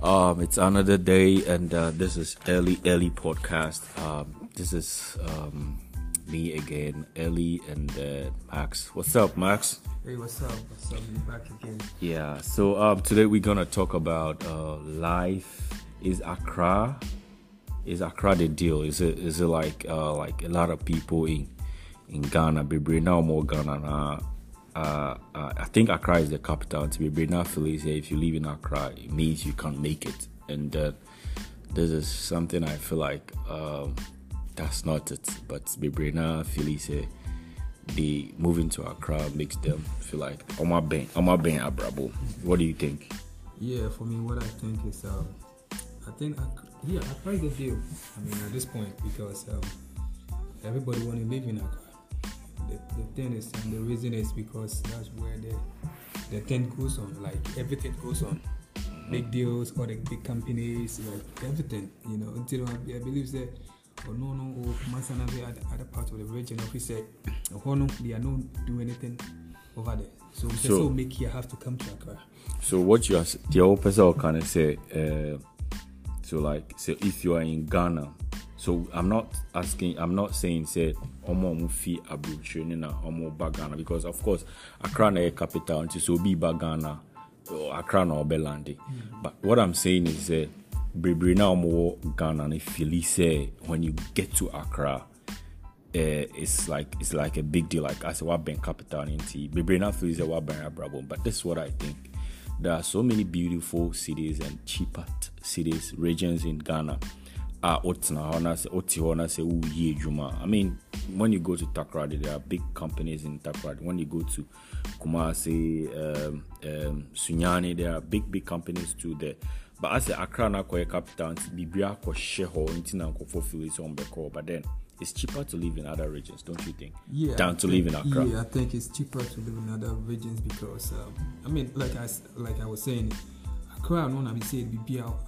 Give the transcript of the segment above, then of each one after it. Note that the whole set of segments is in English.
Um, it's another day, and uh, this is Ellie Ellie podcast. Um, this is um, me again, Ellie and uh, Max. What's up, Max? Hey, what's up? What's up? You back again? Yeah. So um, today we're gonna talk about uh, life. Is Accra? Is Accra the deal? Is it is it like uh, like a lot of people in in Ghana, Bebre now more Ghana now. Uh, uh, I think Accra is the capital. To be Philly if you live in Accra, it means you can't make it. And uh, this is something I feel like um, that's not it. But Brina say the moving to Accra makes them feel like Oma Ben, Oma Ben Abrabo. What do you think? Yeah, for me, what I think is, um, I think, Accra, yeah, Accra is the deal. I mean, at this point, because um, everybody want to live in Accra the, the thing is, and the reason is because that's where the the thing goes on. Like everything goes on. Big deals, all the big companies, like everything. You know, until I, I believe that. Or no, no, or Masana, the other, part of the region, we say, oh no, they are not doing anything over there. So, so, so make you have to come to Accra. So what you are, the whole person kind of say, uh, so like, so if you are in Ghana, so i'm not asking i'm not saying say ọmọ ọmọ fi aburukyire ne na ọmọ ba ghana because of course accra na yɛ capital nti so obi ba ghana accra na ɔbɛ but what i'm saying is say bebree na ọmọ ghana fili sɛ when you get to accra uh, it's like it's like a big deal. Like as wabɛn capital no nti bebree na fili sɛ wabɛn abrabɔ but this is what i think. There are so many beautiful cities and cheaper cities regions in ghana a wotena hɔ na sɛ wote hɔ na sɛ woyi i mean when you go to takoradi there are big companies in takoradi when you go to kumasi um, um, sunyani there are big big companies too there but asɛ akra no akɔyɛ capital nti biribia akɔhyɛ hɔ nti na nkɔfoɔ feel sɛ ɔmbɛkɔ but then it's cheaper to live in other regions, don't you think? Yeah, than to live in Accra. Yeah, I think it's cheaper to live in other regions because um, I mean, like I like I was saying, Accra no na me say bibia ɛwɔ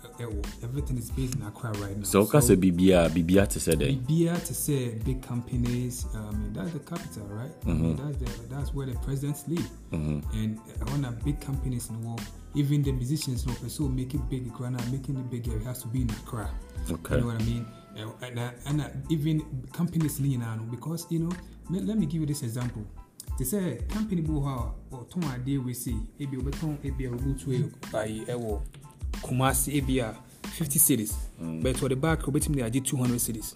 everything is based in Accra right now. So ka say bibia bibia to say that. Bibia to say big companies. I mean that's the capital, right? Mm-hmm. I mean, mm-hmm. that's the, that's where the presidents live, mm-hmm. and when a big companies in the world, even the musicians, no, so make it big. Accra making it bigger, it has to be in Accra. Okay. You know what I mean? And, and, and even companies lean on because you know. Let me give you this example. te sɛ company bi wɔ hɔ a ɔtɔn adeɛ wei sei ebi ɔbɛtɔn ebi a ɔbɛtu ayi ɛwɔ kumasi ebi a fifty cities mm. but ɔde back ɔbɛtumi de agye two hundred cities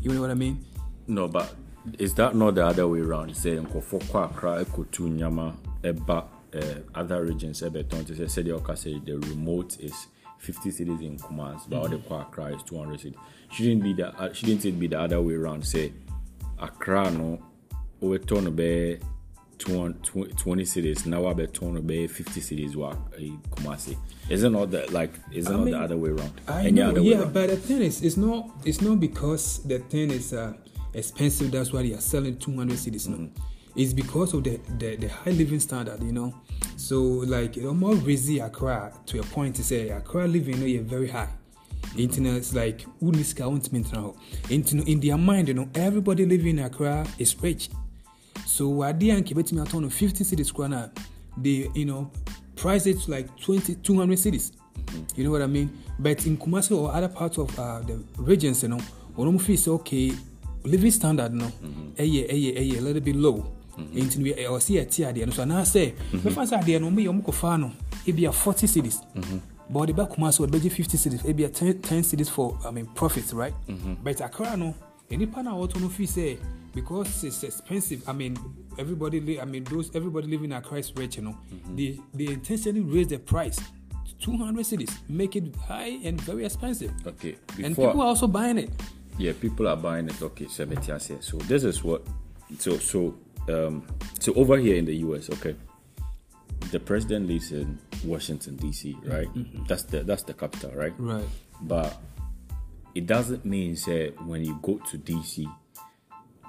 you know what I mean. no but is that not the other way around sɛ nkɔfɔ kɔ akra ɛkɔtu nyama ɛba uh, other regions ɛbɛtɔn te sɛ sɛdeɛ ɔka sɛ the remote is. 50 cities in Kumasi, but mm-hmm. the Accra is 200 cities. Shouldn't be the uh, shouldn't it be the other way around? Say Accra no wobɛtɔ no 20 cities now wabɛtɔ no bɛyɛ 50 cities wɔ kumase isn't not that like isn't I not the other way around? I Any know, yeah but the thing is it's not it's not because the thing is uh, expensive that's why they are selling 200 cities mm-hmm. no. It's because of the, the, the high living standard you know. So like it almost raising Accra to a point to say Accra living you know, very high. Internet is like who needs now. In their mind, you know, everybody living in Accra is rich. So I didn't keep it me at 50 cities corner. They, you know, price it to like 20, 200 cities. You know what I mean? But in Kumasi or other parts of uh, the regions, you know, when feel say okay, living standard, no, a year, a year, a year, a little bit low. nti no ɔsi ɛte adeɛ no so anaasɛ mɛfa sɛ adeɛ no ɔmo yɛ ɔmo kɔfa no a forty cities but the back Kumasi would budget 50 cities, maybe a 10, 10 cities for I mean profits, right? Mm-hmm. But Accra no, any pan out no fee say because it's expensive. I mean everybody li- I mean those everybody living in Accra is rich, you know. Mm-hmm. They they intentionally raise the price. 200 cities make it high and very expensive. Okay. Before, and people are also buying it. Yeah, people are buying it. Okay, 70 So this is what so so um so over here in the US, okay the president lives in Washington D.C., right? Mm-hmm. That's the that's the capital, right? Right. But it doesn't mean say when you go to D.C.,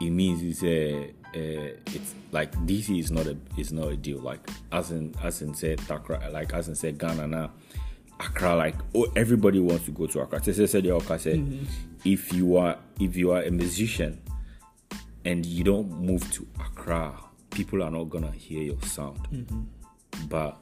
it means it's a, uh, it's like DC is not a is not a deal. Like as in as in say Takra, like as in say Ghana now. Accra, like oh, everybody wants to go to Accra. Tese said mm-hmm. if you are if you are a musician and you don't move to Accra, people are not gonna hear your sound. Mm-hmm but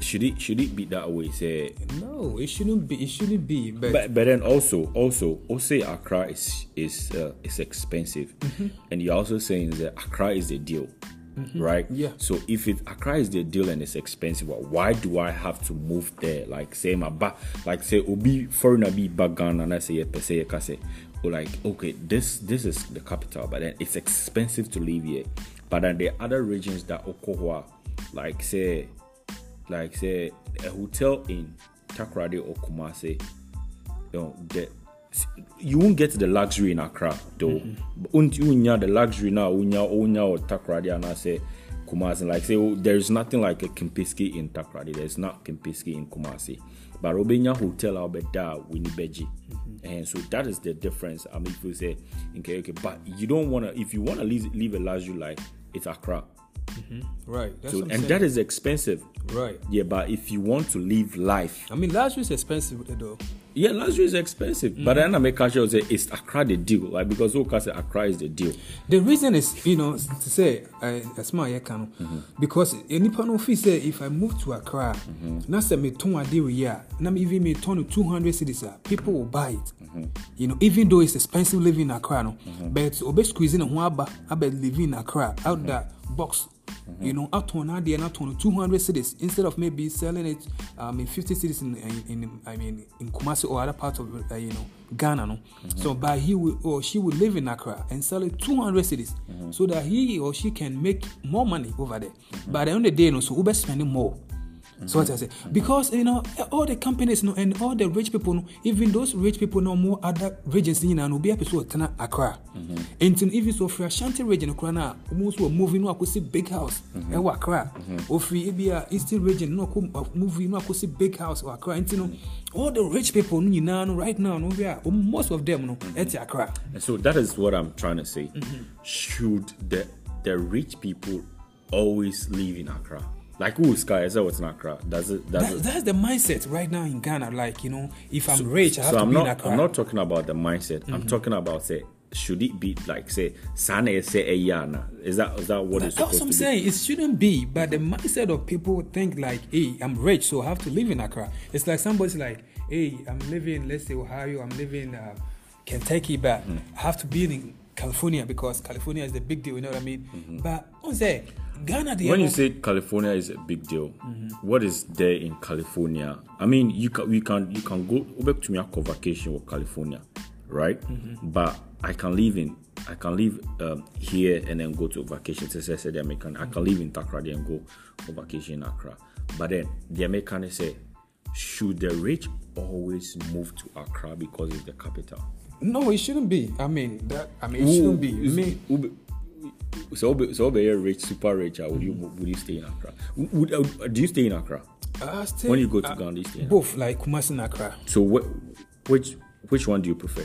should it should it be that way? Say, No, it shouldn't be. It shouldn't be. But, but but then also also also Accra is is uh, is expensive, Mm-hmm. and you're also saying that Accra is the deal, right? Mm-hmm. Yeah. So if it Accra is the deal and it's expensive, why do I have to move there? Like say my ba like say obi foreigner be back Ghana and I say per se yeah, say or like okay this this is the capital, but then it's expensive to live here. But then the other regions that Okohua, like say like say a hotel in Takoradi or Kumasi, you know, the, you won't get the luxury in Accra though. Mm-hmm. You unya the luxury now unya unya or Takoradi and I say Kumasi like say oh, there's nothing like a Kempinski in Takoradi. There's not Kempinski in Kumasi. But Robenya Hotel I'll be there Winnipegi. Mm-hmm. And so that is the difference. I mean if you say okay, okay, but you don't wanna if you wanna live live a luxury life, it's Accra. Mm-hmm. right. That's So and that is expensive. right. Yeah, but if you want to live life, I mean, luxury is expensive though. Yeah, luxury is expensive. But then I make sure say it's Accra the deal, like because who can say Accra is the deal. The reason is, you know, to say, uh, as my can because anyone no feel say if I move to Accra, now say me ton ade we ya, now even me turn to 200 cities, ah, people will buy it. You know, even though it's expensive living in Accra, no, but obe squeezing a waba, I bet living in Accra out that box. You know, out on that and out on 200 cities instead of maybe selling it um, in 50 cities in, in, in I mean in Kumasi or other parts of uh, you know Ghana. No, so but he will or she will live in Accra and sell it 200 cities so that he or she can make more money over there. But at the end of the day, no, so Uber spending more. So what I say, because you know all the companies no, and all the rich people, no, even those rich people know more other regions you know, no be episode tana Accra. And even so for Ashanti region, Accra na almost were moving no see big house. E wa Accra. Or for Ibia Eastern region, no ko moving no see big house or Accra. And you know all the rich people you know, right now no we are most of them no at Accra. And so that is what I'm trying to say. Should the the rich people always live in Accra? Like who is Sky? Is that what's in Accra? Does it does That, it that's the mindset right now in Ghana. Like you know, if I'm rich, I have so to I'm be in not Accra. I'm not talking about the mindset. I'm talking about say should it be like say Sana say Eyana? Is that is that what it's That's what I'm saying. It shouldn't be, but the mindset of people think like, hey, I'm rich, so I have to live in Accra. It's like somebody's like, hey, I'm living, let's say Ohio, I'm living uh, Kentucky, but Hmm. I have to be in California because California is the big deal. You know what I mean? But I say Ghana, the Mm-hmm. When you say California is a big deal, what is there in California? I mean, you can we can you can go go back to me for vacation with California, right? But I can live in I can live um, here and then go to vacation. Since I said the American, I can live in Takoradi and go for vacation in Accra. But then the American say, should the rich always move to Accra because it's the capital? no, it shouldn't be. I mean, that I mean, it shouldn't be. I is- be- so so a rich, super rich. uh, Would you would you stay in Accra? Would, uh, do you stay in Accra? I stay, When you go to uh, Ghana, you stay in both like Kumasi and Accra. So wh- which which one do you prefer?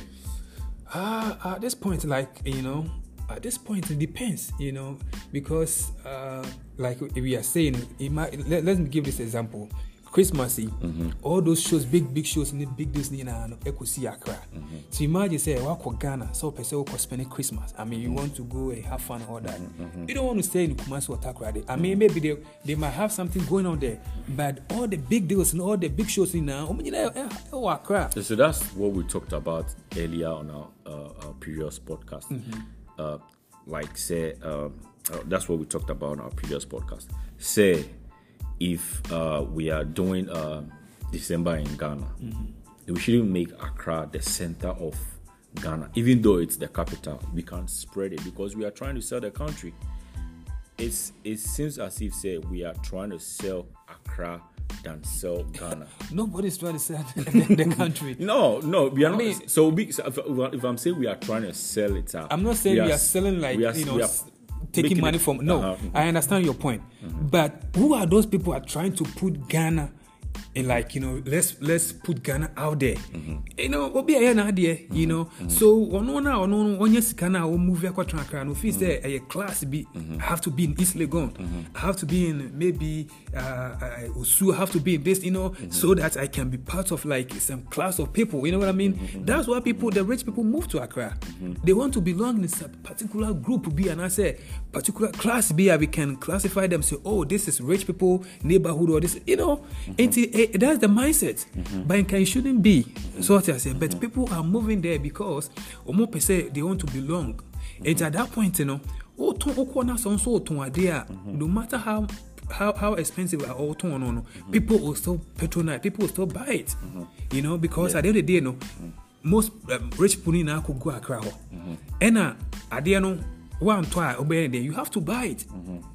Uh, at this point, like you know, at this point it depends, you know, because uh, like we are saying, it might, let, let me give this example. Christmas, Mm-hmm. all those shows, big big shows, in the big deals, you know, Ekusi Accra. Mm-hmm. So imagine say, "Wako Ghana, so person who spending Christmas. I mean, you Mm-hmm. want to go and have fun and all that. You don't want to stay in Kumasi or Takoradi. I mean, maybe they they might have something going on there, but all the big deals and all the big shows in now, eh, Accra. So that's what we talked about earlier on our, uh, our previous podcast. Uh, like say, um, uh, that's what we talked about on our previous podcast. Say, if uh, we are doing uh, December in Ghana, we shouldn't make Accra the center of Ghana, even though it's the capital. We can't spread it because we are trying to sell the country. It's it seems as if say we are trying to sell Accra than sell Ghana. Nobody's trying to sell the, the country. No, no, we are not. mean- so, we, so if, if I'm saying we are trying to sell it out, I'm not saying we are, s- selling like we are- you know we are taking money from. No, Uh-huh, mhm. I understand your point, but who are those people are trying to put Ghana And like you know, let's let's put Ghana out there. Mm-hmm. You know, obi a mm-hmm. Mm-hmm. na there. You know, so ono na ono onye sika na o move. No feel say a class be have to be in East Legon. I have to be in maybe uh, uh Osu. Have to be in this. You know, so that I can be part of like some class of people. You know what I mean? That's why people, the rich people, move to Accra. They want to belong in a particular group. Be and I say particular class B. We can classify them. Say, oh, this is rich people neighborhood or this. You know, it, it, that's the mindset. But it shouldn't be. So what I say. But people are moving there because omo per se they want to belong. And at that point, you know, to to idea. No matter how how how expensive are all torn on, people will still patronize, people will still buy it. You know, because at the end of the day, no, most um, rich people now could go. And uh, at the end, one try obey there, you have to buy it.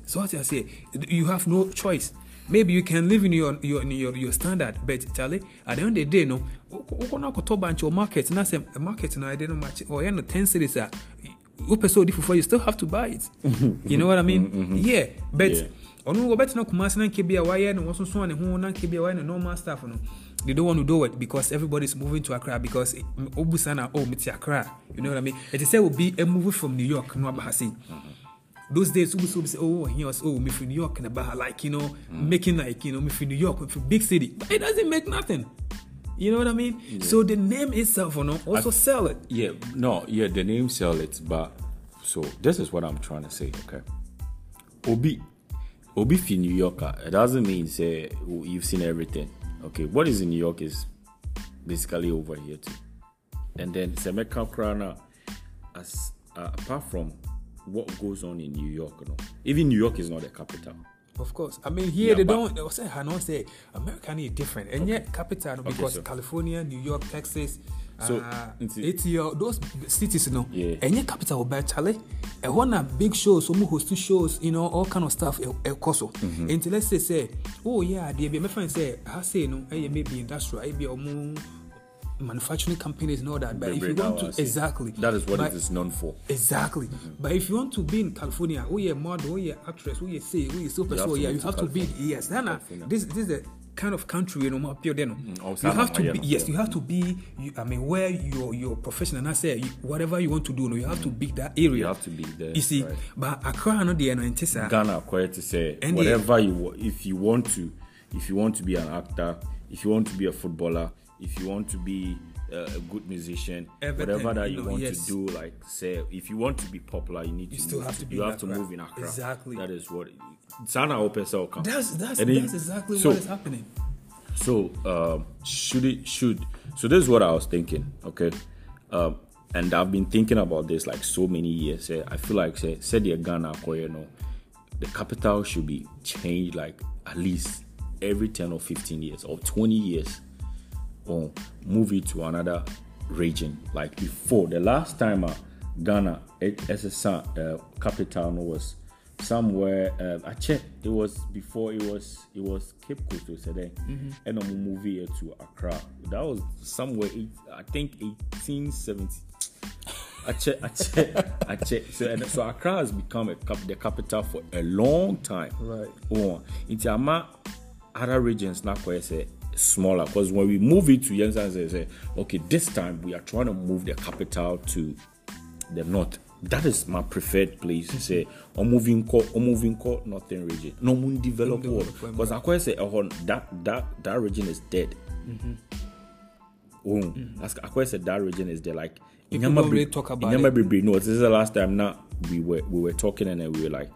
So what I say, you have no choice. Maybe you can live in your your your, your standard, but Charlie, at the end of the day, no, ukona koto bunch or market, na say market no I didn't match you know ten cities are wopɛ sɛ odi foforɔ you still have to buy it. You know what i mean? Yeah but Yeah. ɔno wɔbɛtena kumase na nke bi a wayɛ no wɔsoso ne ho na nke bi a wayɛ no normal stuff no. They don't want to do it because everybody's moving to Accra because obusa na oh meti Accra. You know what I mean? Is will be a move from New York no aba ha sei those days obusa obusa oh he was oh me from New York aba ha like you know making like you know me from New York from big city but it doesn't make nothing you know what I mean so the name itself you know also sell it Yeah, no, yeah, the name sell it, but so this is what I'm trying to say, okay? Obi, Obi fi New Yorker, it doesn't mean say oh, you've seen everything. Okay, what is in New York is basically over here too. And then Semeka Krana, as uh, apart from what goes on in New York, you know, even New York is not the capital. Of course. I mean, here Yeah, they don't. They say, I know, say America is different, and yet capital no, because so- California, New York, Texas, So, uh, ATL, those cities, you know, Yeah. and yet capital by Charlie. And one of big shows, some host shows, you know, all kind of stuff. El Coso. Mm-hmm. Until let's say, say, oh yeah, the my friend say, I say no, eh, maybe industrial, maybe or more manufacturing companies and all that. But if you want to exactly, That is what but, it is known for. Exactly. But if you want to be in California, oh yeah, model, oh yeah, actress, oh yeah, say, oh yeah, super, You have so to yeah, you have to be yes. Then uh, this this is the kind of country you know more pure then. oh, you have to be yes, you have to be. You, I mean, where your your profession and I say you, whatever you want to do, no, you have to be that area. You have to be there. You see, right. but Accra no there no intesa. Ghana acquired to say And whatever you if you want to if you want to be an actor if you want to be a footballer if you want to be uh, a good musician Everything, whatever that you you know, want yes. to do like say if you want to be popular you need to still move have to be you have to Accra. move in Accra Exactly. that is what Sana open so come That's that's And that's exactly so- what is happening. so um, should it should so this is what I was thinking, okay? Um, and I've been thinking about this like so many years. eh, I feel like say said the Ghana you know, the capital should be changed like at least every 10 or 15 years or 20 years or move it to another region. Like before the last time uh, Ghana eh, as uh, capital was somewhere uh, I checked it was before it was it was Cape Coast or something and a movie here to Accra that was somewhere eight, I think 1870 I check, I check, I check. So, and so Accra has become a cap, the capital for a long time. Right. Oh, into ama other regions now quite say smaller because when we move it to Yensan say, say, okay, this time we are trying to move the capital to the north. That is my preferred place to say. Or moving call, or oh, moving call northern region. No moon develop Develop, because I quite say, oh, that that that region is dead. Mm-hmm. Mm-hmm. Oh, that's I quite said that region is there. Like People don't really talk about it. Bebree, No, this is the last time now we were we were talking and then we were like,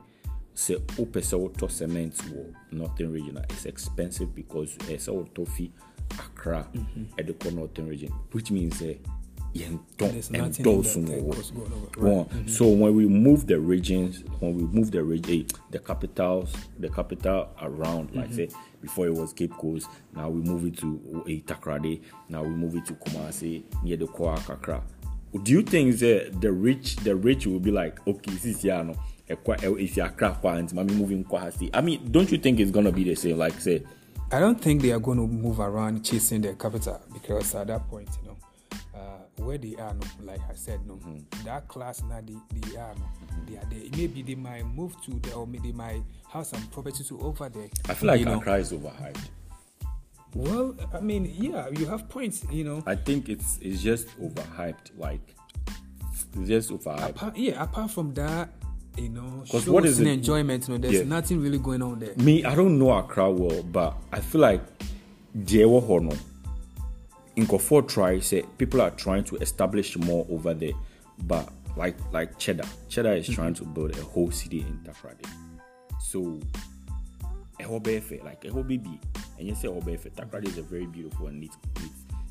say, open so to cement war northern region. It's expensive because eh, it's all toffee Accra mm-hmm. at the northern region, which means uh, yen don't There's nothing in endorse that no thing war. goes- going over. One. So when we move the regions, when we move the region, eh, the capitals, the capital around, like mm-hmm. say before it was Cape Coast, now we move it to a Takoradi, now we move it to Kumasi near the Kwa Kakra. Do you think that the rich, the rich will be like, okay, this is here, no, Eh, if you Accra, Kwa, and mommy moving Hasi. I mean, don't you think it's gonna be the same? Like say, I don't think they are going to move around chasing their capital because at that point, you know, uh, where they are, no, like I said, no, mm-hmm. that class now they, they are, no, mm-hmm. they are there. Maybe they might move to there, or maybe they might have some property to over there. I feel like you know. Accra is overhyped. Well, I mean, yeah, you have points. You know, I think it's it's just overhyped. Like it's just overhyped. apart, yeah. Apart from that, you know, 'Cause shows what is and it- enjoyment. You know, there's Yeah. nothing really going on there. Me, I don't know Accra well, but I feel like deɛ ɛwɔ hɔ no nkurɔfoɔ try say people are trying to establish more over there, but like like Cheddar, Cheddar is mm-hmm. trying to build a whole city in Takoradi. So a whole like ɛhɔ bɛbi ɛnyɛ sɛ ɛhɔ bɛyɛ fɛ Takoradi is a very beautiful and neat neat.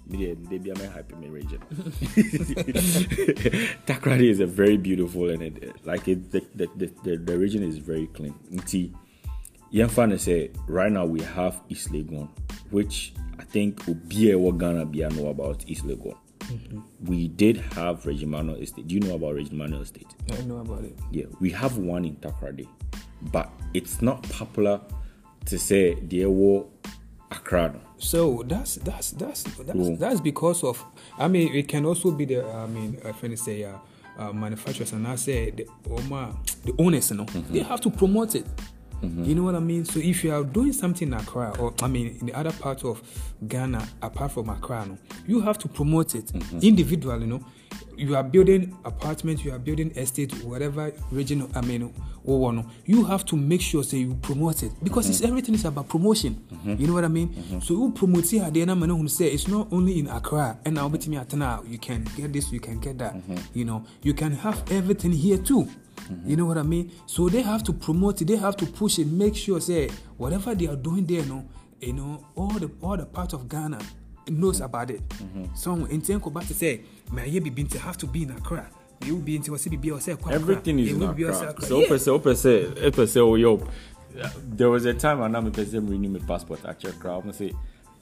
De bi a mɛ region. Takoradi is a very beautiful and it, like it the, the, the, the, region is very clean. Nti yɛmfa no sɛ right now we have East Legon, which I think obiara ɛwɔ Ghana bia know about East Legon. Mm-hmm. We did have Regimanuel Estate. Do you know about Regimanuel Estate? I know about it. Yeah, we have one in Takoradi, but it's not popular to say the ɛwɔ No. So that's that's that's that's, Cool. that's because of. I mean, it can also be the. I mean, I to say, uh, uh, manufacturers and I say the Oma, the owners, you know, Mm-hmm. they have to promote it. You know what I mean? So if you are doing something in Accra, or I mean, in the other part of Ghana, apart from Accra, no, you have to promote it Mm-hmm. individually. You know, you are building apartments, you are building estate, whatever region. I mean, or one, you have to make sure say you promote it because it's everything is about promotion. You know what I mean? So you promote it at the end of the say it's not only in Accra and now bet me at now you can get this, you can get that. You know, you can have everything here too. You know what I mean? So they have to promote it, they have to push it, make sure say whatever they are doing there, no, you know, all the all the part of Ghana knows about it. Mm-hmm. So in Tenko back to say, my ye be to have to be in Accra. You be into a be or say Everything is in Accra. So Yeah. open say open say open say oh yo. There was a time when I'm person renew my passport at Accra. I'm say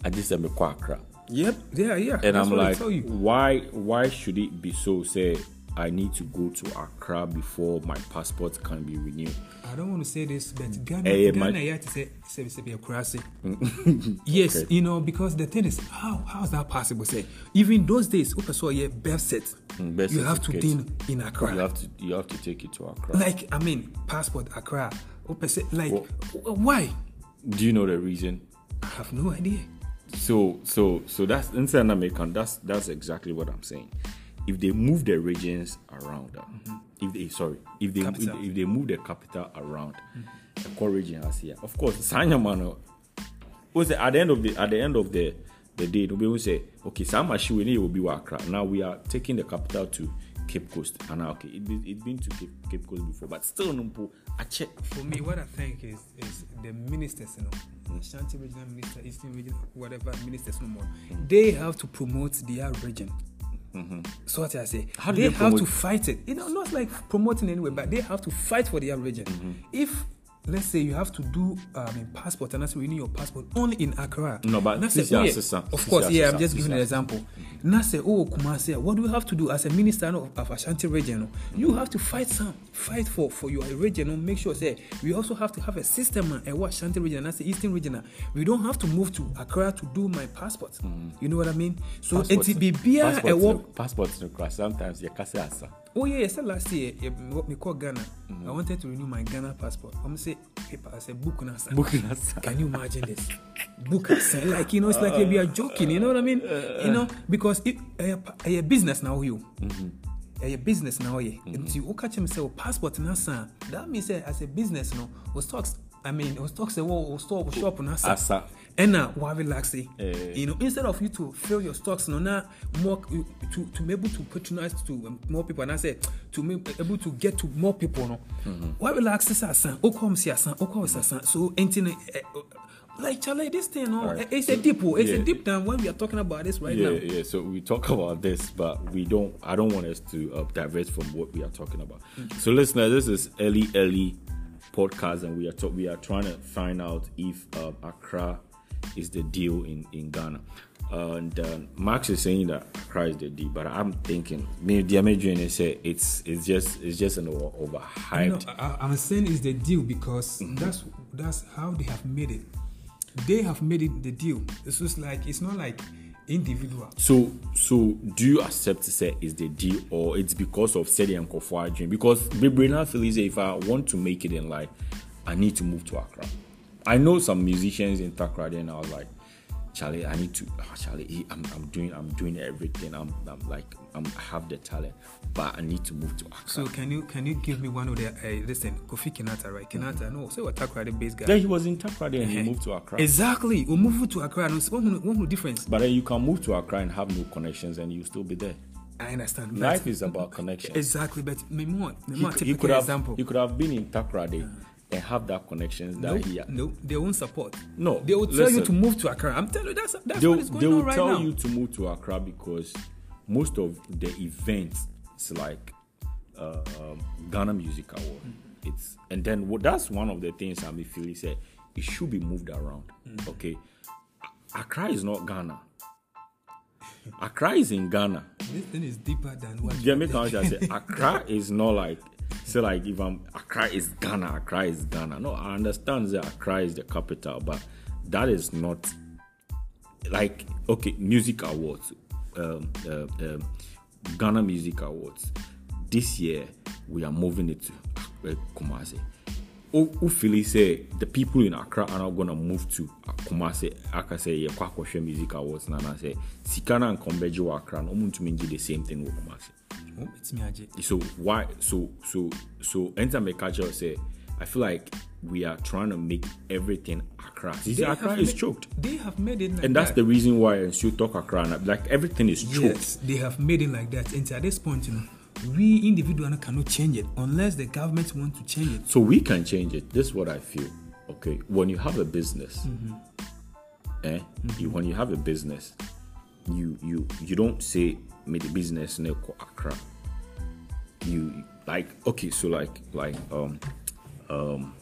I just said me Accra. Yep. Yeah, yeah. And That's I'm like, why why should it be so? Say I need to go to Accra before my passport can be renewed. I don't want to say this, but Ghana, Eh, yeah, Ghana, you have to say, say, say, be yes, Okay. you know, because the thing is, how how is that possible? Say, even those days, okay, so yeah, birth set, Mm, you have to din in Accra. You have to you have to take it to Accra. like, I mean, passport Accra, like, Well- why? Do you know the reason? I have no idea. So so so that's inside American. That's that's exactly what I'm saying. If they move the regions around, uh, if they sorry, if they if, if they move the capital around, the core region has here. Of course, Sanya man. Was at the end of the at the end of the the day, nobody will say, okay, Sama Shiwini will be Accra. Now we are taking the capital to Cape Coast. And now okay, it been it's been to Cape, Cape Coast before, but still no I check. For me, what I think is is the ministers, you know, Ashanti regional minister, Eastern region, whatever ministers no more, they have to promote their region. So what I say, How do they they have to fight it. You know, not like promoting anyway, but they have to fight for their region. Mm-hmm. If let's say you have to do um, a passport and that's renew your passport only in Accra. No, but Na this say, is yeah. Of course, yeah. I'm just giving an example. Now say, oh Kumasi, what do you have to do as a minister of, of Ashanti region? You have to fight some, fight for for your region. Make sure say we also have to have a system and what Ashanti region, that's the Eastern region. We don't have to move to Accra to do my passport. You know what I mean? So Passport- it's be a passport passport no crash. Sometimes you can say. Oh yeah, yes, last year yeah, me call Ghana. I wanted to renew my Ghana passport. I'm say paper, I said book nasa. Book nasa. Can you imagine this? Book nasa. Like you know, it's like we are joking. You know what I mean? Uh, You know, because it a, uh, business now you. A business now yeah. Nti you catch him say oh, passport nasa. That means uh, as a business no, was stocks. I mean, was stocks say oh, store shop nasa. Asa. Ɛna relax Eh. you know instead of you to fill your stocks no na more to to be able to patronize to um, more people and I say to be able to get to more people no why relax this asan okɔ si asan okɔ si asan so enti no eh, eh, like Charlie, this thing no Alright. eh, it's a deep oh, it's Yeah. a deep down when we are talking about this right yeah, now yeah. So we talk about this, but we don't. I don't want us to uh, divert from what we are talking about. So, listener, this is Ellie Ellie podcast, and we are talk, we are trying to find out if uh, Accra is the deal in in Ghana. And uh, Max is saying that Accra is the deal, but I'm thinking maybe the American say it's it's just it's just an over, no, overhyped. I, I'm saying it's the deal because that's that's how they have made it. They have made it the deal. It's just like it's not like individual. So, so do you accept to say is the deal, or it's because of Sedi and Kofu dream? Because Bibrina feels if I want to make it in life, I need to move to Accra. I know some musicians in Takoradi, and I was like, Charlie, I need to. Oh, Charlie, I'm, I'm doing, I'm doing everything. I'm, I'm like, I'm, I have the talent, but I need to move to Accra. So can you can you give me one of the uh, listen Kofi Kinata right? Kinata, Mm-hmm. no, so what Takoradi based guy. Then he was in Takoradi and he Eh, moved to Accra. Exactly. We move to Accra. No, one one difference. But then you can move to Accra and have no connections and you still be there. I understand. Life is about connections. Exactly, but me more, me He, more could- he could have, example. he could have been in Takoradi and have that connections that he. no, they won't support. No, they will tell you to move to Accra. I'm telling you, that's that's They'll, what is going on right now. They will tell you to move to Accra because most of the events, it's like uh, um, Ghana Music Award. It's and then what that's one of the things Ami Philly said. It should be moved around. Okay, Accra is not Ghana. Accra is in Ghana. This thing is deeper than what. Jamaican culture say Accra is not like say like if I'm Accra is Ghana, Accra is Ghana. No, I understand that Accra is the capital, but that is not like okay, music awards, um, uh, um, Ghana Music Awards. This year we are moving it to uh, Kumasi. Feel say the people in Accra are not gonna move to Kumasi aka say yeah kwakoshe music awards na say sikana and kombeji wa Accra no muntu do the same thing with Kumasi Oh, me, so why so so so I catch up say I feel like we are trying to make everything Accra. See, They Accra is choked. They have made it like And that's that. the reason why I still talk Accra. Like everything is choked. Yes, they have made it like that. And at this point, you know, we individually cannot change it unless the government want to change it. So we can change it. This is what I feel. Okay, when you have a business, eh? You, when you have a business, you you you don't say me the business ne ko Accra. You like okay, so like like um um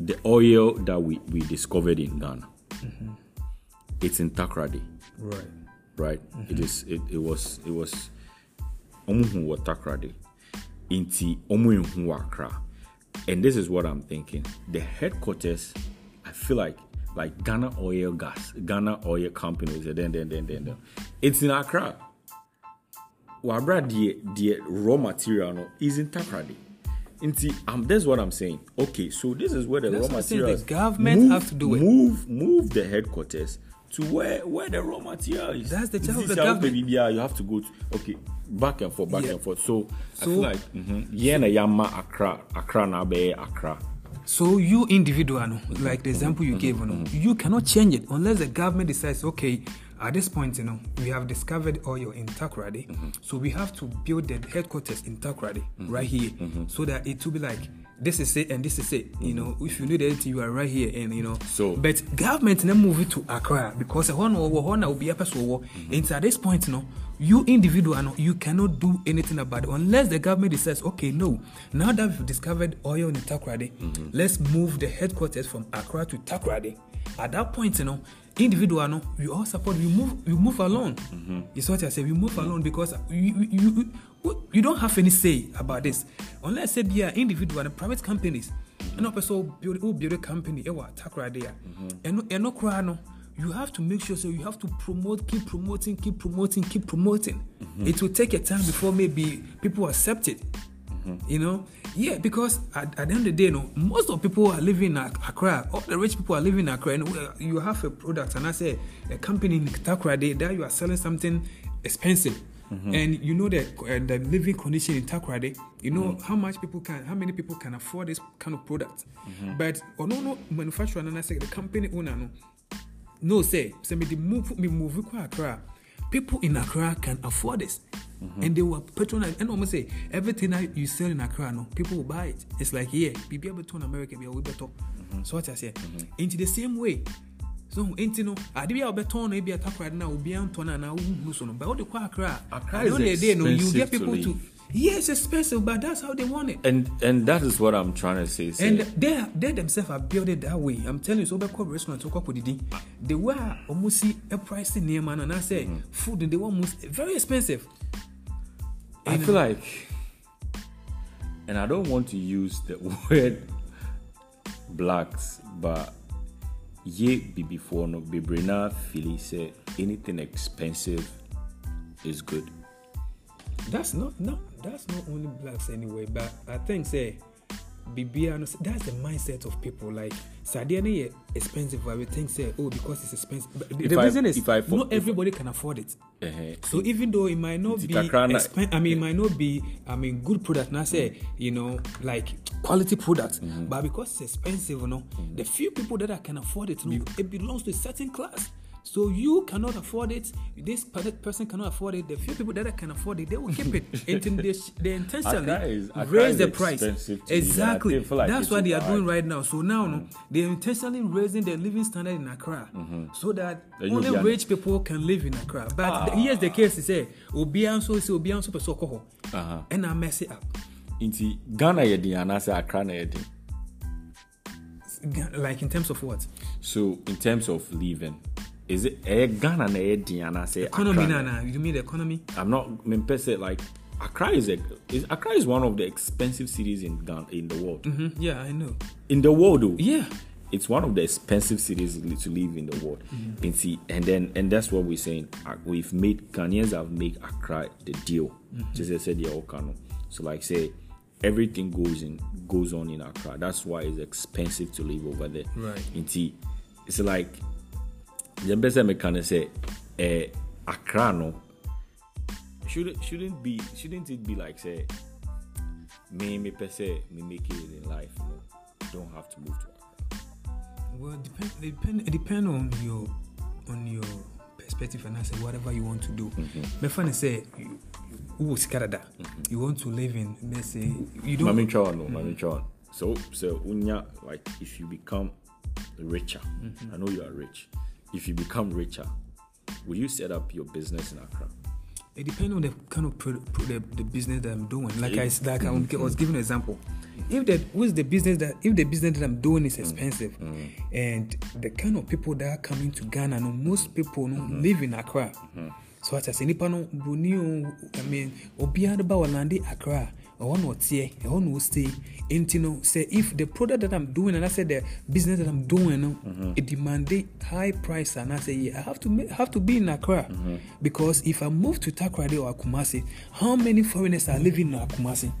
the oil that we we discovered in Ghana. It's in Takoradi Right. right? It is it, it was it was ɔmo hu wɔ Takoradi nti ɔmo ehu wɔ Accra and this is what I'm thinking. The headquarters I feel like like Ghana Oil Gas Ghana Oil Company is then then then then then it's in Accra. Wabra deɛ deɛ raw material no is in Takoradi nti um, that's what I'm saying. Okay so this is where the That's raw saying, the government move, have to do it. move move the headquarters to where where the raw material is. That's the job of is the government. baby BR, you have to go to okay back and forth, back Yeah. and forth. So, I So- feel like mm-hmm, yeah, na yama Accra, Accra na be Accra. So you individual, no, like the example you gave, no, you cannot change it unless the government decides, okay, at this point, you know, we have discovered oil in Takoradi, so we have to build the headquarters in Takoradi right here, so that it will be like this is it and this is it. You know, if you need anything, you are right here, and you know. So- but government now move it to Accra because one one will be a person. And at this point, you know, you individual, no, you cannot do anything about it unless the government decides, okay, no, now that we've discovered oil in Takoradi, let's move the headquarters from Accra to Takoradi. At that point, you know, individual, no, we all support. We move, we move along. It's what I say. We move along because you, you, you, you, don't have any say about this. Unless say be individual and private companies. And a person build, who build a company, ewa Takoradi, and and no you have to make sure so you have to promote keep promoting keep promoting keep promoting. Mm-hmm. It will take a time before maybe people accept it. Mm-hmm. You know? Yeah because at, at the end of the day no most of people are living in Ac- accra. All the rich people are living in accra. And uh, you have a product and i say a company in accra they, that you are selling something expensive Mm-hmm. and you know that uh, the living condition in Takoradi, you know mm-hmm. how much people can, how many people can afford this kind of product. Mm-hmm. But oh no, no manufacturer and I say the company owner no, no say say me the move me move Accra. People in Accra can afford this. And they will patronize and almost say everything that you sell in Accra, no, people will buy it. It's like yeah, be able to America, be able to. So what I say, into the same way. So enti no, ade bi a wobɛtɔn no ebi atakora na obi antɔ no anaa wohu so no, but wode kɔ. Accra at the is end of the day, no, you expensive get people to. Yes, expensive, but that's how they want it. And and that is what I'm trying to say. say And they they themselves are built it that way. I'm telling you, so wobɛkɔ restaurant wokɔ kɔdidi mm-hmm. the way a ɔmo si price nneɛma no anaasɛ food they want most very expensive. I feel like, and I don't want to use the word blacks, but ye be before no bebree na feel say anything expensive is good. That's not no, that's not only blacks anyway, but I think say bibia no that's the mindset of people. Like sadeɛ no yɛ expensive I would think say oh because it's expensive. But the, If the I- reason is if I fo- not everybody can afford it. Uh-huh. so even though it might not be na- expen- I mean it might not be I mean good product now say you know like quality product Mm-hmm. but because it's expensive you know the few people that can afford it know, it belongs to a certain class so you cannot afford it. This person cannot afford it. The few people that can afford it they will keep it. Until they, they intentionally is- raise the price. expensive to live. I exactly. like that's what they are overhyped. doing right now. So now no, they're intentionally raising the living standard in Accra so that you'll only be an- rich people can live in Accra. But Ah. here's the case say obiara nso say obiara nso pɛ sɛ ɔkɔ hɔ Uh-huh. mess it up. Nti ghana yɛ den anaasɛ accra na den like in terms of what? So in terms of living is it ghana na ɛyɛ den anaasɛ economy Accra na na you mean the economy i'm not mempɛ sɛ like accra is, a, is accra is one of the expensive cities in ghana in the world hmm yeah i know in the world though yeah it's one of the expensive cities to live in the world. And see, and then and that's what we're saying. Uh, We've made Ghanaians have made Accra the deal. Just as I said, yeah, Okano. So like say, everything goes in goes on in Accra. That's why it's expensive to live over there. Right. And see, it's like the best I can say, eh, Accra no shouldn't shouldn't be shouldn't it be like say me me per se me make it in life. Know, don't have to move to Accra. well depend depend depend on your on your perspective and I say whatever you want to do funny say you who was Canada you want to live in let's say you don't Mami Chon, no, Mami Chon. So, so unya like if you become richer, I know you are rich. If you become richer, will you set up your business in Accra? It depends on the kind of pro- pro- the, the business that I'm doing. Like I like I was giving an example. If the what's the business that if the business that I'm doing is mm. expensive, mm. and the kind of people that are coming to Ghana, no, most people no, mm-hmm. live in Accra. Mm-hmm. So as I say, nipa no bruni I mean, obiara ba walande Accra. Ɛhɔ na ɔteɛ ɛhɔ na ɔstay. Nti no sɛ if the product that i'm doing and i said the business that i'm doing no it demanded high price and i say yeah i have to make, have to be in accra. Because if i move to takrade or akumasi how many foreigners are living in akumasi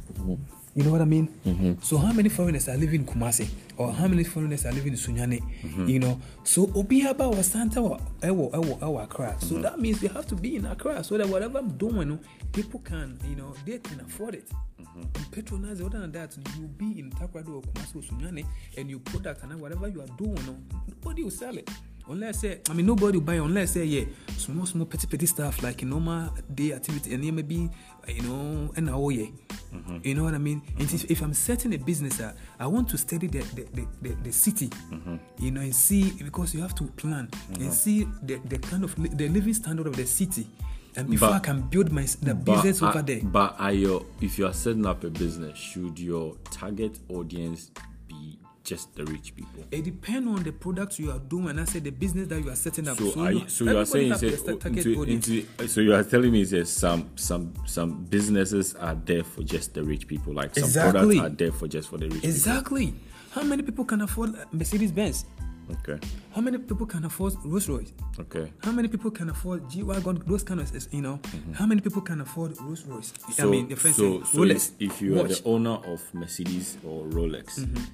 you know what i mean? Mm-hmm. so how many foreigners are living in kumasi? Or how many foreigners are living in sunyane you know? So obiaba was santa or ewo ewo ewo accra. So that means we have to be in accra so that whatever i'm doing people can you know they can afford it. Mm-hmm. patronize other than that you be in takrado or kumasi or sunyane and your product and whatever you are doing no, nobody will sell it unless say i mean nobody will buy unless say yeah small small petty petty stuff like normal day activity and maybe uh, you know and oh yeah. Mm-hmm. You know what i mean? And if, if i'm setting a business uh, i want to study the the, the, the, the city. Mm-hmm. You know and see because you have to plan and mm-hmm. see the, the kind of li- the living standard of the city. And before But- i can build my the business over are- there. But are your uh, if you are setting up a business, should your target audience just the rich people? it depends on the products you are doing and i say the business that you are setting up So, are you, so you are saying say, into, into, so you are telling me that some some some businesses are there for just the rich people, like some Exactly. products are there for just for the rich Exactly. How many people can afford Mercedes Benz? Okay, How many people can afford Rolls Royce? okay. How many people can afford G Wagon? Those kind of, you know. How many people can afford Rolls Royce? I So, mean, the so, say so Rolex. if, you are the owner of Mercedes or Rolex, Mm-hmm.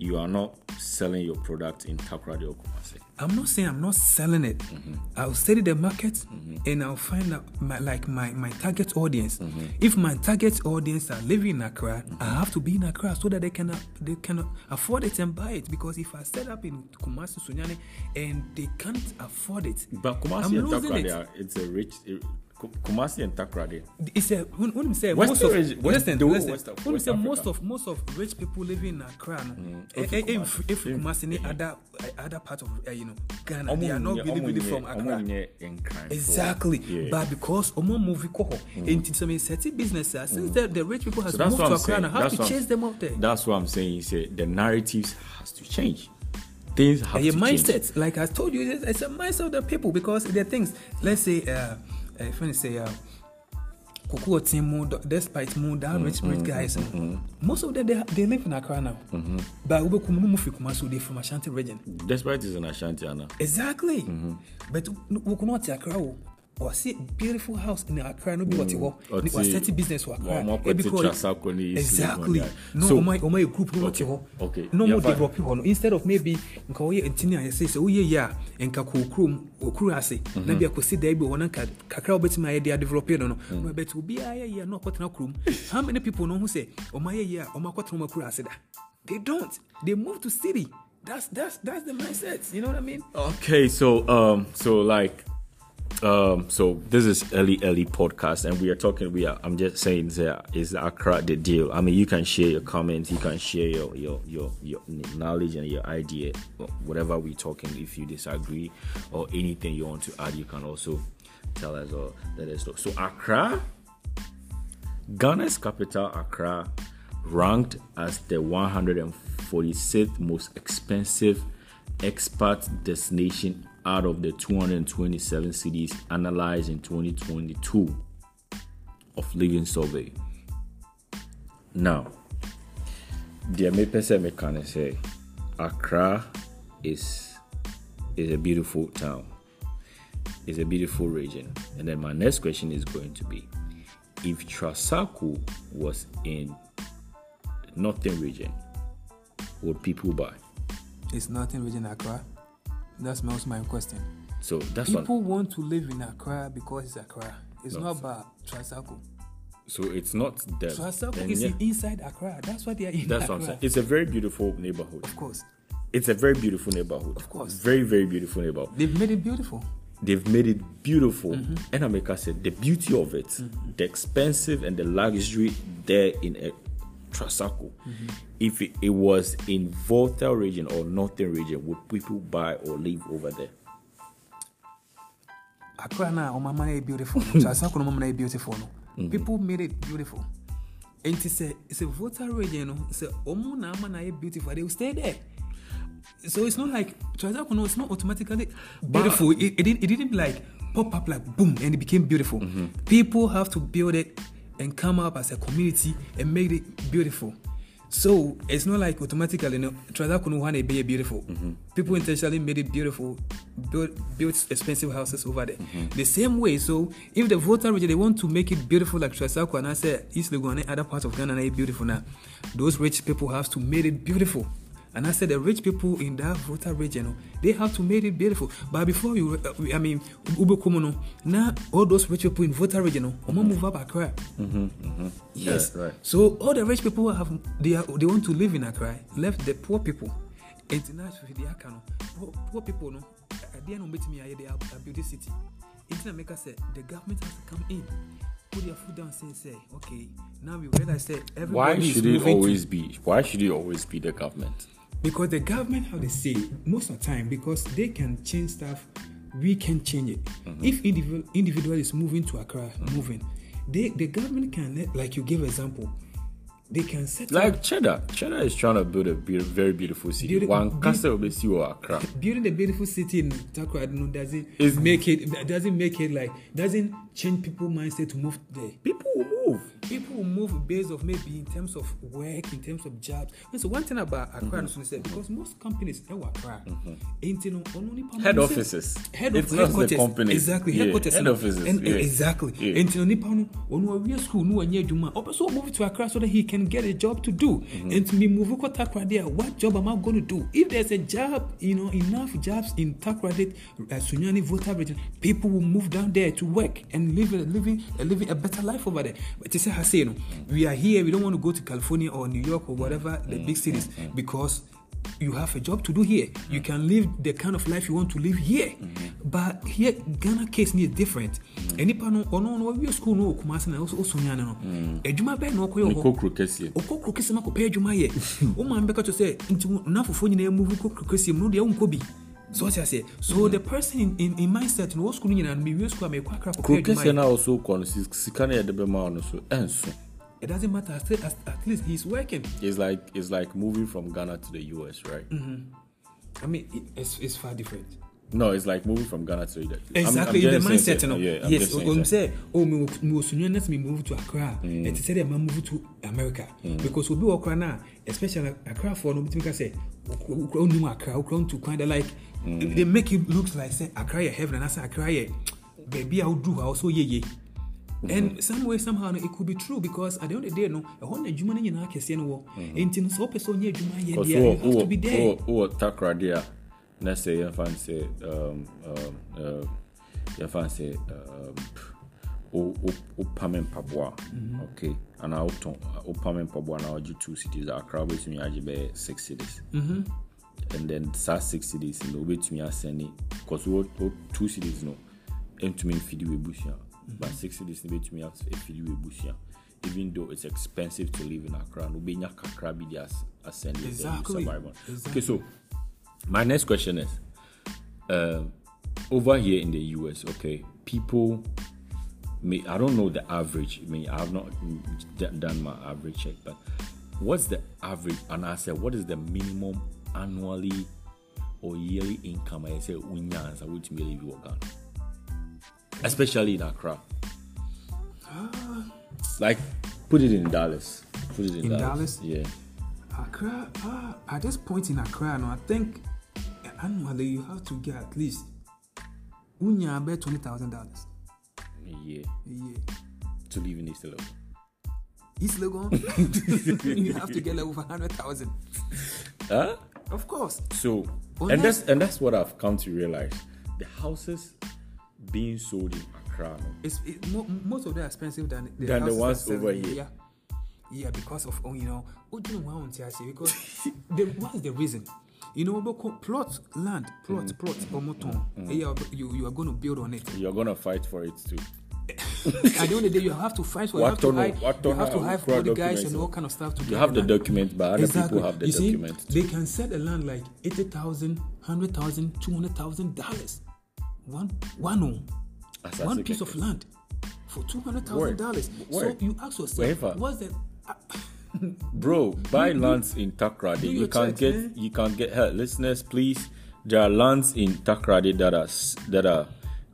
You are not selling your product in Takoradi or Kumasi. I'm not saying I'm not selling it. Mm-hmm. I'll study the market and I'll find out my like my, my target audience. Mm-hmm. If my target audience are living in Accra, I have to be in Accra so that they can they can afford it and buy it. Because if I set up in Kumasi Sunyani and they can't afford it, But I'm Kumasi and losing Takoradi, it. are, it's a rich. Ku- Kumasi and Takoradi. It's a when, when we say West most of West- listen, the listen, West when we say most of most of rich people living in Accra, no, eh, If eh, Kumasi. if if If- Kumasi other eh, other part of uh, you know Ghana, they are not nye- really really from Accra. Exactly, Yeah. Mm. but because Omo movie koho, into some certain business, uh, since the, the rich people has So moved to Accra, saying. have to chase them out there. That's what I'm saying. You say the narratives has to change. Things have your to change. mindset, like I told you, it's, a mindset of the people because the things. Let's say, uh, if I say, uh, Kuku Timu, despite Mu, that rich rich guys, most of them they, they live in Accra now. But we come move from Kumasu, they from Ashanti region. Despite it's in Ashanti, Anna. Exactly. But we cannot Accra. Oh. ɔse beautiful house in accra no bi wɔte hɔ ne wasɛte business wɔ accra. Ɔmo Ebi kɔ- Trasacco exactly. no So- ɔma yɛ group no wɔte Okay, hɔ na ɔmo develop hɔ no instead of maybe nka wɔyɛ ntini a yɛsɛ sɛ woyɛ yie a nka kɔ okurom okuru ase Mhm. na bi akɔsi da bi wɔ na nka kakra wobɛtumi ayɛ de adevelop no. No na bɛte obiara yɛ yie a na ɔkɔtena kurom how many people no ho sɛ ɔma yɛ yie a ɔma akɔtena ɔma kuru ase da? They don't. They move to city. That's that's that's the mindset. You know what I mean? Okay, so um, so like, um, so this is early early podcast, and we are talking. We are. I'm just saying that is Accra the deal. I mean, you can share your comments, you can share your your your your knowledge and your idea, whatever we're talking. If you disagree or anything you want to add, you can also tell us or let us know. So Accra, Ghana's capital, Accra, ranked as the 146th most expensive expat destination out of the 227 cities analyzed in 2022 of Living Survey. Now, deɛ mepɛ ne sɛ Accra is is a beautiful town. It's a beautiful region. And then my next question is going to be if Trasaco was in the northern region, would people buy? it's northern region Accra that's most my question So that's what. people want to live in Accra because it's Accra it's not about Trasaco So it's not them. Trasaco And is yeah, inside Accra that's why they are in that's Accra what I'm saying. It's a very beautiful neighborhood. of course It's a very beautiful neighborhood. Of course. Very, very beautiful neighborhood. they've made it beautiful They've made it beautiful. Mm-hmm. And America said the beauty of it, the expensive and the luxury there in Trasaco. Mm-hmm. If it, it was in Volta region or northern region, would people buy or live over there? Accra na o mama na beautiful. Trasaco no mama na beautiful. Mm-hmm. People made it beautiful. And to say it's a Volta region no, say omo na ama na beautiful. They will stay there. So it's not like Trasaco no, it's not automatically beautiful. It, it, didn't, it didn't like pop up like boom and it became beautiful. Mm-hmm. People have to build it and come up as a community and make it beautiful. So it's not like automatically, you know, Trasaco no one be beautiful. Mm-hmm. People intentionally made it beautiful, built built expensive houses over there. Mm-hmm. The same way, so if the Volta region they want to make it beautiful like Trasaco and I say East Legon and other parts of Ghana are beautiful now, those rich people have to make it beautiful. And I said the rich people in that voter region, oh, they have to make it beautiful. But before you, uh, I mean, Ube Kumono, now all those rich people in voter region, oh, Omo move up Accra. Yes, Yeah, right. So all the rich people have they are, they want to live in Accra, left the poor people. International the Akano, poor, people no. At the end of me, they are a beauty city. Internet maker said the government has to come in, put their foot down, say, say, okay, now we realize that everybody Why should it moving to- always be? Why should it always be the government? Because the government how they say most of the time because they can change stuff we can change it Mm-hmm. if individual individual is moving to accra moving they the government can let like you give example they can set up Like Cheddar, Cheddar is trying to build a be- very beautiful city. Beauti- One be- castle will see or Accra. building a beautiful city in Takra no, doesn't Is- make it doesn't make it like doesn't change people mindset to move there People will move. People will move based of maybe in terms of work, in terms of jobs. So one thing about Accra, mm say because most companies are Accra, ain't you know, only Head offices. head It's of the headquarters. companies. exactly Yeah, headquarters, head offices, and, yeah. exactly. Yeah. Know, nipa no, onu awie school, no anye adwuma. Ope so move to Accra so that he can get a job to do. Mm-hmm. And to me move to Accra there, what job am I going to do? If there's a job, you know, enough jobs in Accra, uh, Sunyani Volta region, people will move down there to work and live a living, a living a better life over there. But it's I say, you know, we are here. We don't want to go to California or New York or whatever the big cities because you have a job to do here. You can live the kind of life you want to live here. But here, Ghana case is different. And nipa no, ono no we school no kumase na also also nyane no. Adwuma bɛn na ɔkɔyɛ hɔ. Kokro Kessie. Ɔkɔ kuro kɛse ma kɔpɛ adwuma yɛ. Wo maa mbɛka kyerɛ sɛ nti n'afofo nyinaa move kɔ kuro kɛse mu no deɛ wonkɔ bi. So ɔte aseɛ. So the person in, in, in mindset no wɔ school no nyinaa no mewie school a mekɔ akra kɔpɛ adwuma Krokese yɛ. na also kɔ no sika na yɛde bɛma wo no so ɛnso. It doesn't matter. At, at, at least he's working. It's like it's like moving from Ghana to the US, right? I mean, it, it's, it's far different. No, it's like moving from Ghana to the I'm- I'm Exactly, the mindset, no. Yeah, I'm yes, just saying oh, me me soon let me move to Accra. Mm. And to say that move to America because we be Accra now, especially Accra for no between say, Accra no Accra, Accra to kind of like Mm. they make it look like say Accra is heaven and I say Accra is baby I would do also yeah yeah. And some way somehow no, it could be true because at the end of the day no, ɛhɔ na adwuma no nyinaa kɛseɛ no wɔ. Enti no sɛ wopɛ sɛ ɔnyɛ adwuma yɛ deɛ, you have to be there. wowɔ takrade a na sɛ yɛmfa no sɛ um, um, uh, yɛmfa no sɛ wo- wo- wopame mpaboa a okay anaa wotɔn wopame mpaboa na wogye two cities a akra wobɛtumi agye bɛyɛ six cities Mm-hmm. and then saa six cities no wobɛtumi asɛne because wo wo- two cities no ɛntumi mfidi w'abusua Mm-hmm. but six cities no bɛtumi afidi w'abusua even though it's expensive to live in Accra no wobɛnya kakra bi de as- asɛne Exactly. Exactly. okay so my next question is um, over here in the US, okay, people may I don't know the average. I mean, I have not d- done my average check, but what's the average? And I said, what is the minimum annually or yearly income? I say, unyans, I would live in Ghana, especially in Accra. Like, put it in dollars. Put it in, In dollars. dollars? Yeah. Accra, ah, at this point in Accra, no, I think annually you have to get at least unya about twenty thousand dollars A year a year. to live in East Legon. East Legon, you have to get like over hundred thousand. Huh? Of course. So, Unless- and that's and that's what I've come to realize. The houses being sold in Accra, no, It's it, mo- most of them are expensive than the, Than the ones over here. Yeah, yeah, because of oh, you know, oh, do you know why I want to say because the, what is the reason? You know, because plot land, plot, Mm. plot, or moton. Mm, mm, mm. Yeah, you you are going to build on it. you're gonna fight for it too. At the end of the day, you have to fight for. You What have to don't know- hire, what you have to how crowd bodyguards documents and all kind of stuff to You have the document, but other exactly. people have the you see, document. they can sell the land like eighty thousand, hundred thousand, two hundred thousand dollars. One, one, As I one piece of land for two hundred thousand dollars. So you ask yourself, Wherever. what's the uh, Bro, buy lands in Takoradi. You can get man. you can get help. Listeners, please. There are lands in Takoradi that are that are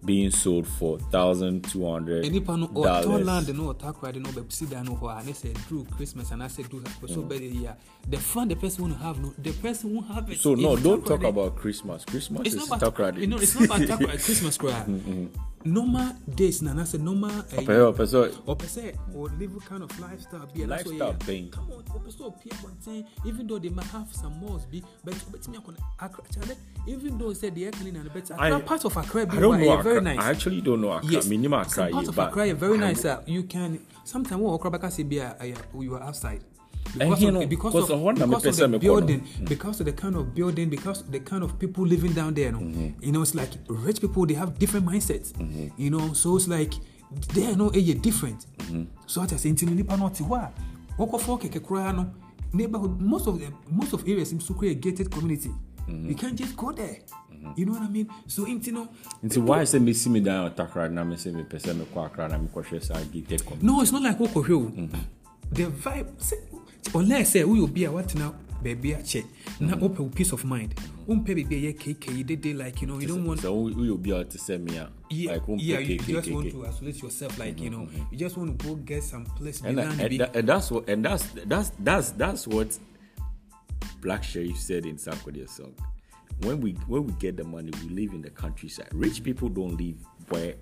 being sold for thousand two hundred dollars. nipa no ɔtɔ land no ɔta kora de no ɔbɛsi dan no hɔ a ne sɛ duru christmas and I said do so bɛde yi a the fun the person want to have no the person won't have it So no, don't talk about Christmas. Christmas it's is not about Takoradi. you know it's not about Takoradi, christmas cry normal days na anaasɛ normal Ɔpɛ- ɔpɛ sɛ- ɔpɛ sɛ or live kind of lifestyle bi Lifestyle yɛ bɛn. come on ɔpɛ sɛ ɔpie abɔnten even though they might have some malls bi but ɔbɛtumi akɔ akra kyale even though sɛ ɛka ne na no but I- akra part of akra bi I don't wɔ a know ɛyɛ very nice I actually don't know Accra. Yes, Minimum Accra, some part of but Accra are very nice. Uh, you can sometimes what Accra baka say be uh, uh, a, a, you are outside. Because you of, know, because because of, of what na because me of pese the building, because of the kind of building, because of the kind of people living down there. No? Mm-hmm. You know, it's like rich people they have different mindsets. Mm-hmm. You know, so it's like they are no a different. Mm-hmm. So I say until nipa no tiwa. Oko for keke kura no neighborhood most of the most of areas seems to create a gated community. Mm-hmm. You can't just go there. You know what I mean? So into no Nti why say me see me down on Takrade na me say me pese me kɔ Accra na me kɔhwɛ saa gated community. no it's not like wokɔhwɛ o Mm-hmm. the vibe sɛ unless sɛ woyɛ obi a watena baabi akyɛ na Mm-hmm. wopɛ wo peace of mind. Wompɛ baabi a ɛyɛ eh, kekei dede like you know you don't want So we will be able to say me a yeah, like won't yeah you just want to isolate yourself like you mm-hmm, know. Mm-hmm. you just want to go get some place and, uh, behind and, that- and that's what and that's that's that's that's what Black Sherif said in Sarkodie's song. When we when we get the money, we live in the countryside. Rich people don't live where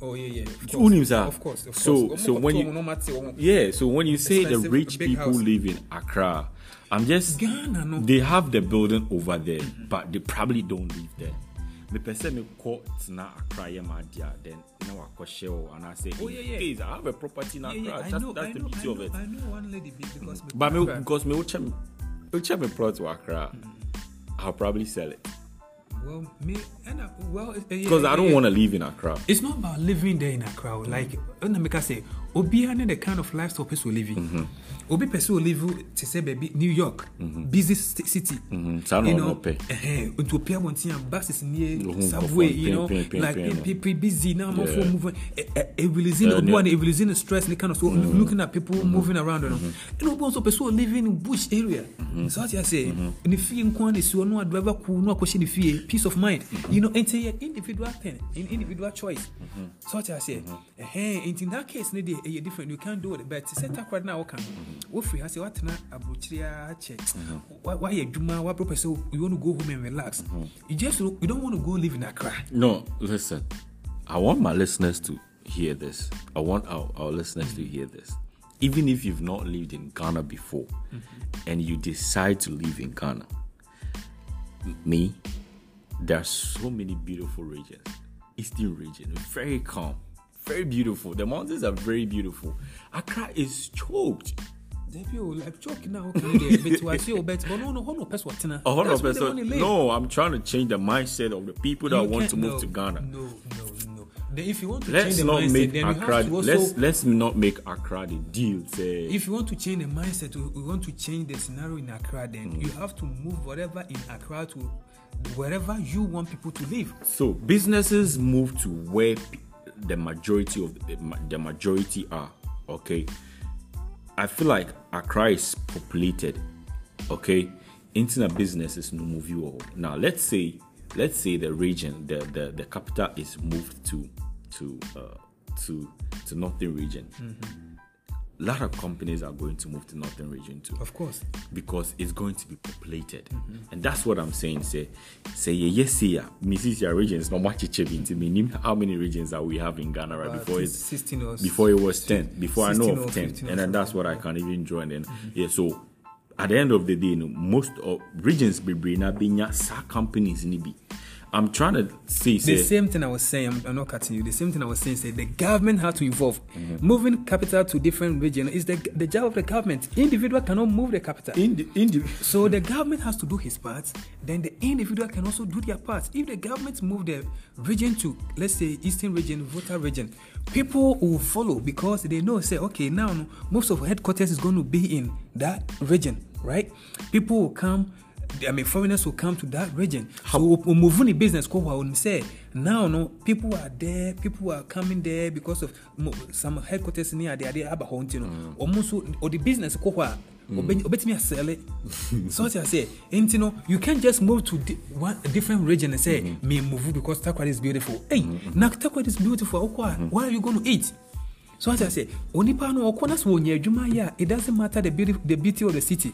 oh yeah yeah of Who course of course of So- course so when you- no matter what Yeah, so when you say the rich people house. live in Accra, I'm just Ghana no they have the building over there, but they probably don't live there. The person me call na Accra yeah my dear, then now I shell and I say, Oh, yeah, yeah. "Please, I have a property in Accra. yeah, I that's know, that's I the know, beauty I of it. I know one lady be because me But me, because me uche me plot to Accra, mm. I'll probably sell it well me and I, well eh, yeah, because I don't yeah. want to live in Accra. it's not about living there in a crowd. Like when make say, Obiara ne the kind of lifestyle will live in. Obi person will live to say baby New York, busy city. Mhm, saa na You ɔno know, pɛ. Eh, eh, into Pia Montia buses near subway. You know, like pin. Eh, people busy now. More for moving. Eh, Evilizing, Yeah, Obi yeah. and Evilizing stress. The kind of so looking at people moving around. You know, and Obi also person living in bush area. So what I say, in the fee in Kwan is no driver cool no question the fee peace of mind. You know, it's a individual thing, in individual choice. So what I say, eh, and in that case, need a different. You can't do it, but set up right now. Can mm-hmm. what free? I say what na abuchiria check. Mm-hmm. Why why you juma? Why purpose? So you want to go home and relax? Mm-hmm. You just you don't want to go live in Accra. No, listen. I want my listeners to hear this. I want our, our listeners to hear this. Even if you've not lived in Ghana before and you decide to live in Ghana, me, there are so many beautiful regions. Eastern region, very calm, very beautiful. The mountains are very beautiful. Accra is choked. Debi o like now okay there but wa see o bet but no no no person what na. A hundred That's where the percent. money lay. No, I'm trying to change the mindset of the people that You want to move no, to Ghana. No, no, no. Then if you want to Let's change the not mindset, make then you Accra. have to also. let's let's not make Accra the deal. Say, if you want to change the mindset, we- want to change the scenario in Accra. Then Mm. you have to move whatever in Accra to wherever you want people to live. so businesses move to where the majority of the, the majority are. Okay, I feel like Accra is populated. Okay, internet businesses no move you all. Now let's say let's say the region, the the, the capital is moved to to uh, to to northern region. A lot of companies are going to move to northern region too. Of course. because it's going to be populated. Mm-hmm. And that's what I'm saying. Say, say, yes, yeah, Mrs. Your regions, no much. How many regions that we have in Ghana right About before it 16 or before it was 10, before I know of 10. And then that's what I can even join in. Yeah, so at the end of the day, you know, most of regions be bring up sa companies ni bi. I'm trying to say, The same thing I was saying, I'm, I'm not cutting you. The same thing I was saying, say the government has to involve. Mm-hmm. Moving capital to different region is the the job of the government. Individual cannot move the capital. in the, in the, So the government has to do his part. Then the individual can also do their part. If the government move the region to, let's say, eastern region, Volta region, people will follow because they know, say, okay, now most of headquarters is going to be in that region, right? People will come. I mean, foreigners will come to that region. So we move the business. Wa oni say now, no people are there. People are coming there because of some headquarters near there. They have a hunting. No, almost or the business obetumi asɛle so what I say nti no you can't just move to di- one a different region and say me move because takwari is beautiful hey na takwari is beautiful okɔ a what are you going to eat so what I say onipa no ɔkɔ na sɛ wɔnya adwuma yɛ a it doesn't matter the beauty the beauty of the city.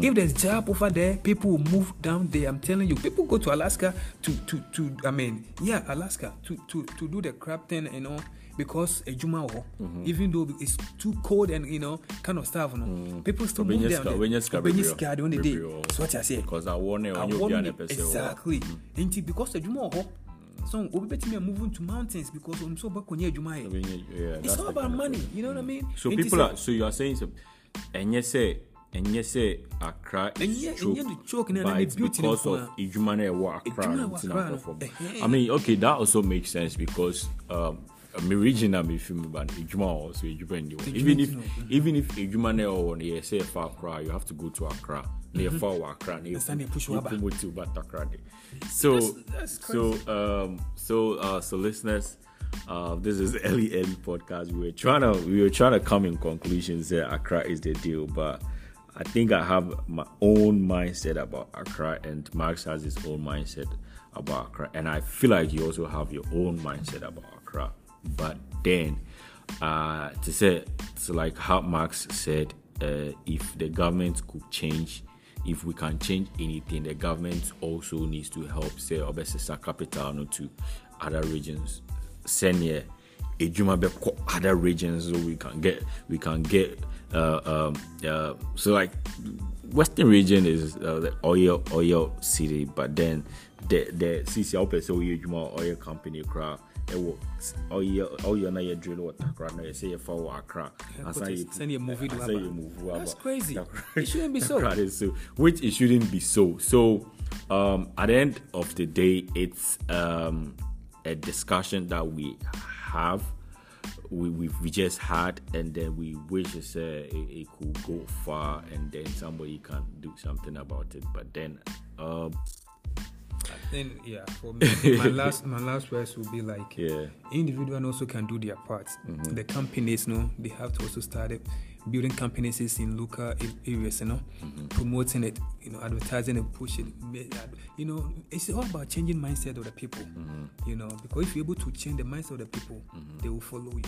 If there's job over there people will move down there. I'm telling you people go to Alaska to to to I mean yeah Alaska to to to do the crab thing you know because adwuma wɔ hɔ even though it's too cold and you know kind of stuff no people still move down there. Obenya sika Obenya bebree sika the day wɔ hɔ. so what I say because I want it I on your want piano it- per se. exactly. Nti because adwuma wɔ hɔ so obi bɛtumi a move to mountains because ɔnim sɛ ɔbɛkɔnyɛ adwuma yɛ Yeah, it's all about money you know what I mean So people are so you are saying so and yes say and yes say Accra is choke, ɛnyɛ choke na- but na the it's because of Ijuma na ɛwɔ Accra Ejuma nti na no. I mean okay that also makes sense because um me region if you but Ijuma also the even if even if Ijuma na ɛwɔ no yɛ say far Accra you have to go to Accra na yɛ far wɔ Accra na That's why they push you aba. promote you back to Accra there. so that's so um so uh so listeners uh, this is early early podcast. We were trying to we were trying to come in conclusions that Accra is the deal, but I think I have my own mindset about Accra, and Max has his own mindset about Accra, and I feel like you also have your own mindset about Accra. But then, uh, to say so like how Max said, uh, if the government could change if we can change anything, the government also needs to help say Obesisa capital no, to other regions. Send here Ejuma Beko other regions so we can get we can get uh, um, uh, so like Western region is uh, the oil oil city, but then the the CC Opesa oil Ejuma oil company crowd. Ɛwɔ ɔyɛ ɔyɛ na yɛ drill wɔ takra na yɛsɛ yɛfa wɔ akra asan yɛ Send you a movie to asan yɛ move aba. That's crazy. It shouldn't be so. Which it shouldn't be so so um at the end of the day it's um a discussion that we have we, we, we just had and then we wish it's, uh, it, it could go far and then somebody can do something about it but then um then yeah for me my last my last words will be like yeah individual also can do their part Mm-hmm. the companies no they have to also start it building companies in local areas you know Mm-hmm. promoting it you know advertising and push it Ma- ad- you know it's all about changing mindset of the people Mm-hmm. you know because if you're able to change the mindset of the people they will follow you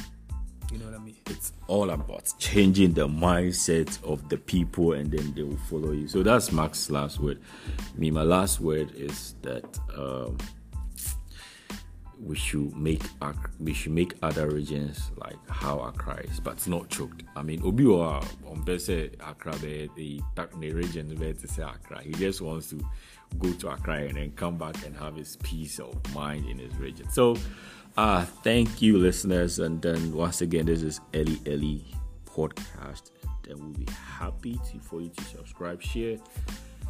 you know what i mean it's all about changing the mindset of the people and then they will follow you. So that's Max's last word. Me, my last word is that um, we should make we should make other regions like how Accra is, but it's not choked. I mean, Obi or Accra, the the region where to say Accra, he just wants to go to Accra and then come back and have his peace of mind in his region. So, uh, thank you, listeners, and then once again, this is Ellie Ellie podcast, and we'll be happy to for you to subscribe, share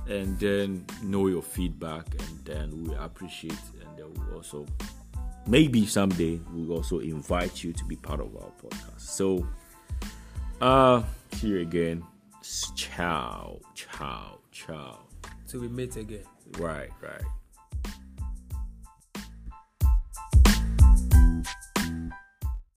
and then know your feedback. And then we appreciate and then we also maybe someday we'll also invite you to be part of our podcast. So uh see you again. Ciao ciao ciao. Till we meet again. Right right